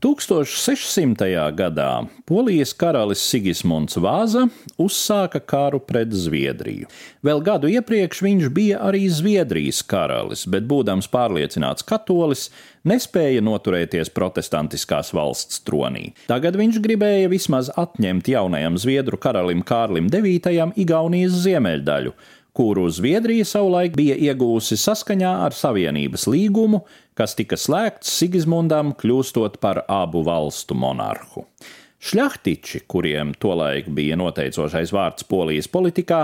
1600. gadā Polijas karalis Sigismunds Vāza uzsāka karu pret Zviedriju. Vēl gadu iepriekš viņš bija arī Zviedrijas karalis, bet, būdams pārliecināts katolis, nespēja noturēties protestantiskās valsts tronī. Tagad viņš gribēja vismaz atņemt jaunajam Zviedru karalim Kārlim IX Igaunijas ziemeļdaļu kuru Zviedrija savulaik bija iegūsi saskaņā ar Savienības līgumu, kas tika slēgts Sigismundam, kļūstot par abu valstu monarhu. Šļahtiči, kuriem tolaik bija noteicošais vārds polijas politikā,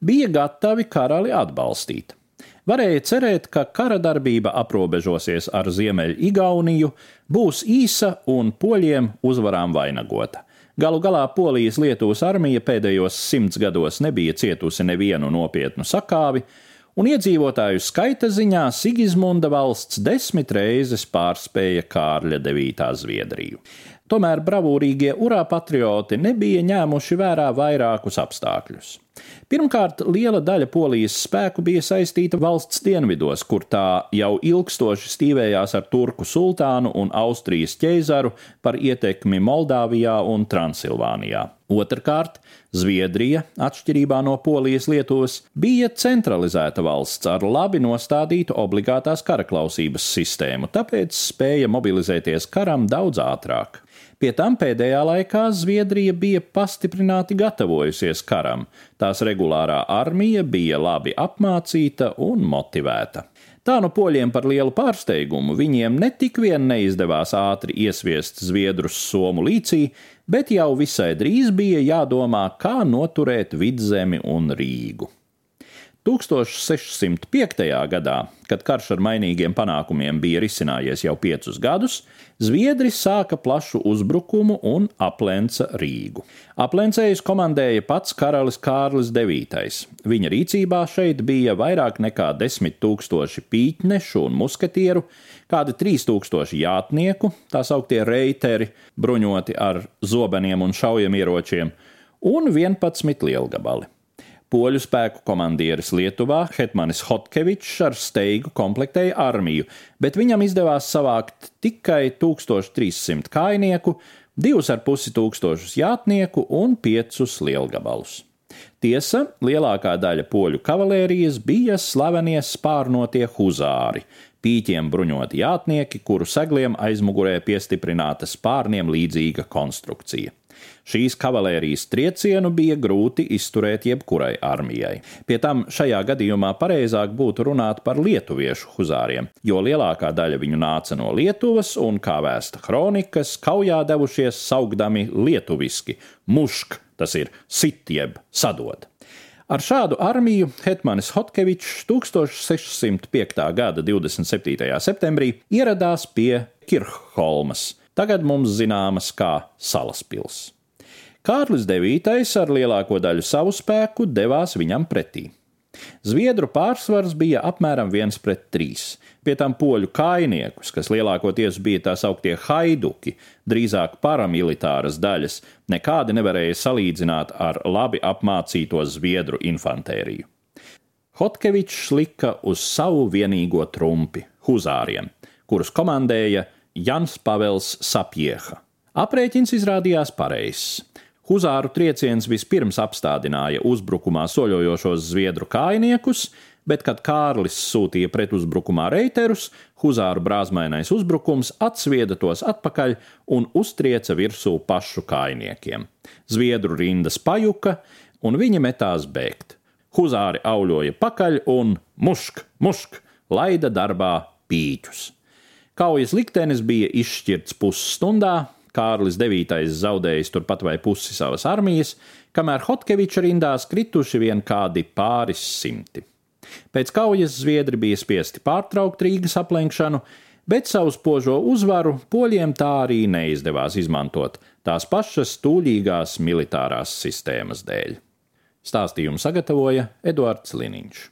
bija gatavi karali atbalstīt. Varēja cerēt, ka kara darbība aprobežosies ar Ziemeļu Igauniju, būs īsa un poļiem uzvarām vainagota. Galu galā Polijas Lietuvas armija pēdējos simts gados nebija cietusi nevienu nopietnu sakāvi, un iedzīvotāju skaita ziņā Sigismunda valsts desmit reizes pārspēja Kārļa 9. Zviedriju. Tomēr bravūrīgie urā patrioti nebija ņēmuši vērā vairākus apstākļus. Pirmkārt, liela daļa polijas spēku bija saistīta valsts dienvidos, kur tā jau ilgstoši stīvējās ar turku sultānu un Austrijas ķeizaru par ietekmi Moldāvijā un Transilvānijā. Otrakārt, Zviedrija, atšķirībā no Polijas Lietuvas, bija centralizēta valsts ar labi nostādītu obligātās karaklausības sistēmu, tāpēc spēja mobilizēties karam daudz ātrāk. Pie tam pēdējā laikā Zviedrija bija pastiprināti gatavojusies karam, tās regulārā armija bija labi apmācīta un motivēta. Tā no poļiem par lielu pārsteigumu viņiem ne tik vien neizdevās ātri iesviest zviedrus somu līcī, bet jau visai drīz bija jādomā, kā noturēt vidzemi un Rīgu. 1605. gadā, kad karš ar mainīgiem panākumiem bija risinājies jau piecus gadus, Zviedri sāka plašu uzbrukumu un aplenca Rīgu. Aplencējus komandēja pats karalis Kārlis IX. Viņa rīcībā šeit bija vairāk nekā desmit tūkstoši pīķnešu un musketieru, kādi trīs tūkstoši jātnieku, tā sauktie reiteri, bruņoti ar zobeniem un šaujamieročiem, un 11 lielgabali. Poļu spēku komandieris Lietuvā, Hetmanis Hotkevičs ar steigu komplektēja armiju, bet viņam izdevās savākt tikai 1300 kainieku, 2,5 tūkstošus jātnieku un 5 lielgabalus. Tiesa, lielākā daļa poļu kavalērijas bija slavenie spārnotie huzāri, pīķiem bruņoti jātnieki, kuru segliem aizmugurē piestiprināta spārniem līdzīga konstrukcija. Šīs kavalērijas triecienu bija grūti izturēt jebkurai armijai. Pie tam šajā gadījumā pareizāk būtu runāt par lietuviešu huzāriem, jo lielākā daļa viņu nāca no Lietuvas un, kā vēsta kronikas, kaujā devušies saugdami lietuviski - mušk, tas ir sitieb, sadod. Ar šādu armiju Hetmanis Hotkevičs 1605. gada 27. septembrī ieradās pie Kirchholmas, tagad mums zināmas kā Salaspils. Kārlis IX ar lielāko daļu savu spēku devās viņam pretī. Zviedru pārsvars bija apmēram viens pret trīs. Pie tam poļu kainiekus, kas lielākoties bija tā sauktie haiduki, drīzāk paramilitāras daļas, nekādi nevarēja salīdzināt ar labi apmācīto zviedru infantēriju. Hotkevičs lika uz savu vienīgo trumpi - huzāriem, kurus komandēja Jans Pavels Sapieha. Aprēķins izrādījās pareizs. Huzāru trieciens vispirms apstādināja uzbrukumā soļojošos zviedru kājniekus, bet, kad Kārlis sūtīja pretuzbrukumā reiterus, Huzāru brāzmainais uzbrukums atsvieda tos atpakaļ un uztrieca virsū pašu kājniekiem. Zviedru rindas pajuka, un viņi metās bēgt. Huzāri auļoja pakaļ un mušk, mušk, laida darbā pīķus. Kaujas liktenis bija izšķirts pusstundā, Kārlis IX zaudējis turpat vai pusi savas armijas, kamēr Hotkeviča rindās krituši vien kādi pāris simti. Pēc kaujas zviedri bija spiesti pārtraukt Rīgas aplenkšanu, bet savu spožo uzvaru poļiem tā arī neizdevās izmantot tās pašas tūlīgās militārās sistēmas dēļ. Stāstījumu sagatavoja Eduards Liniņš.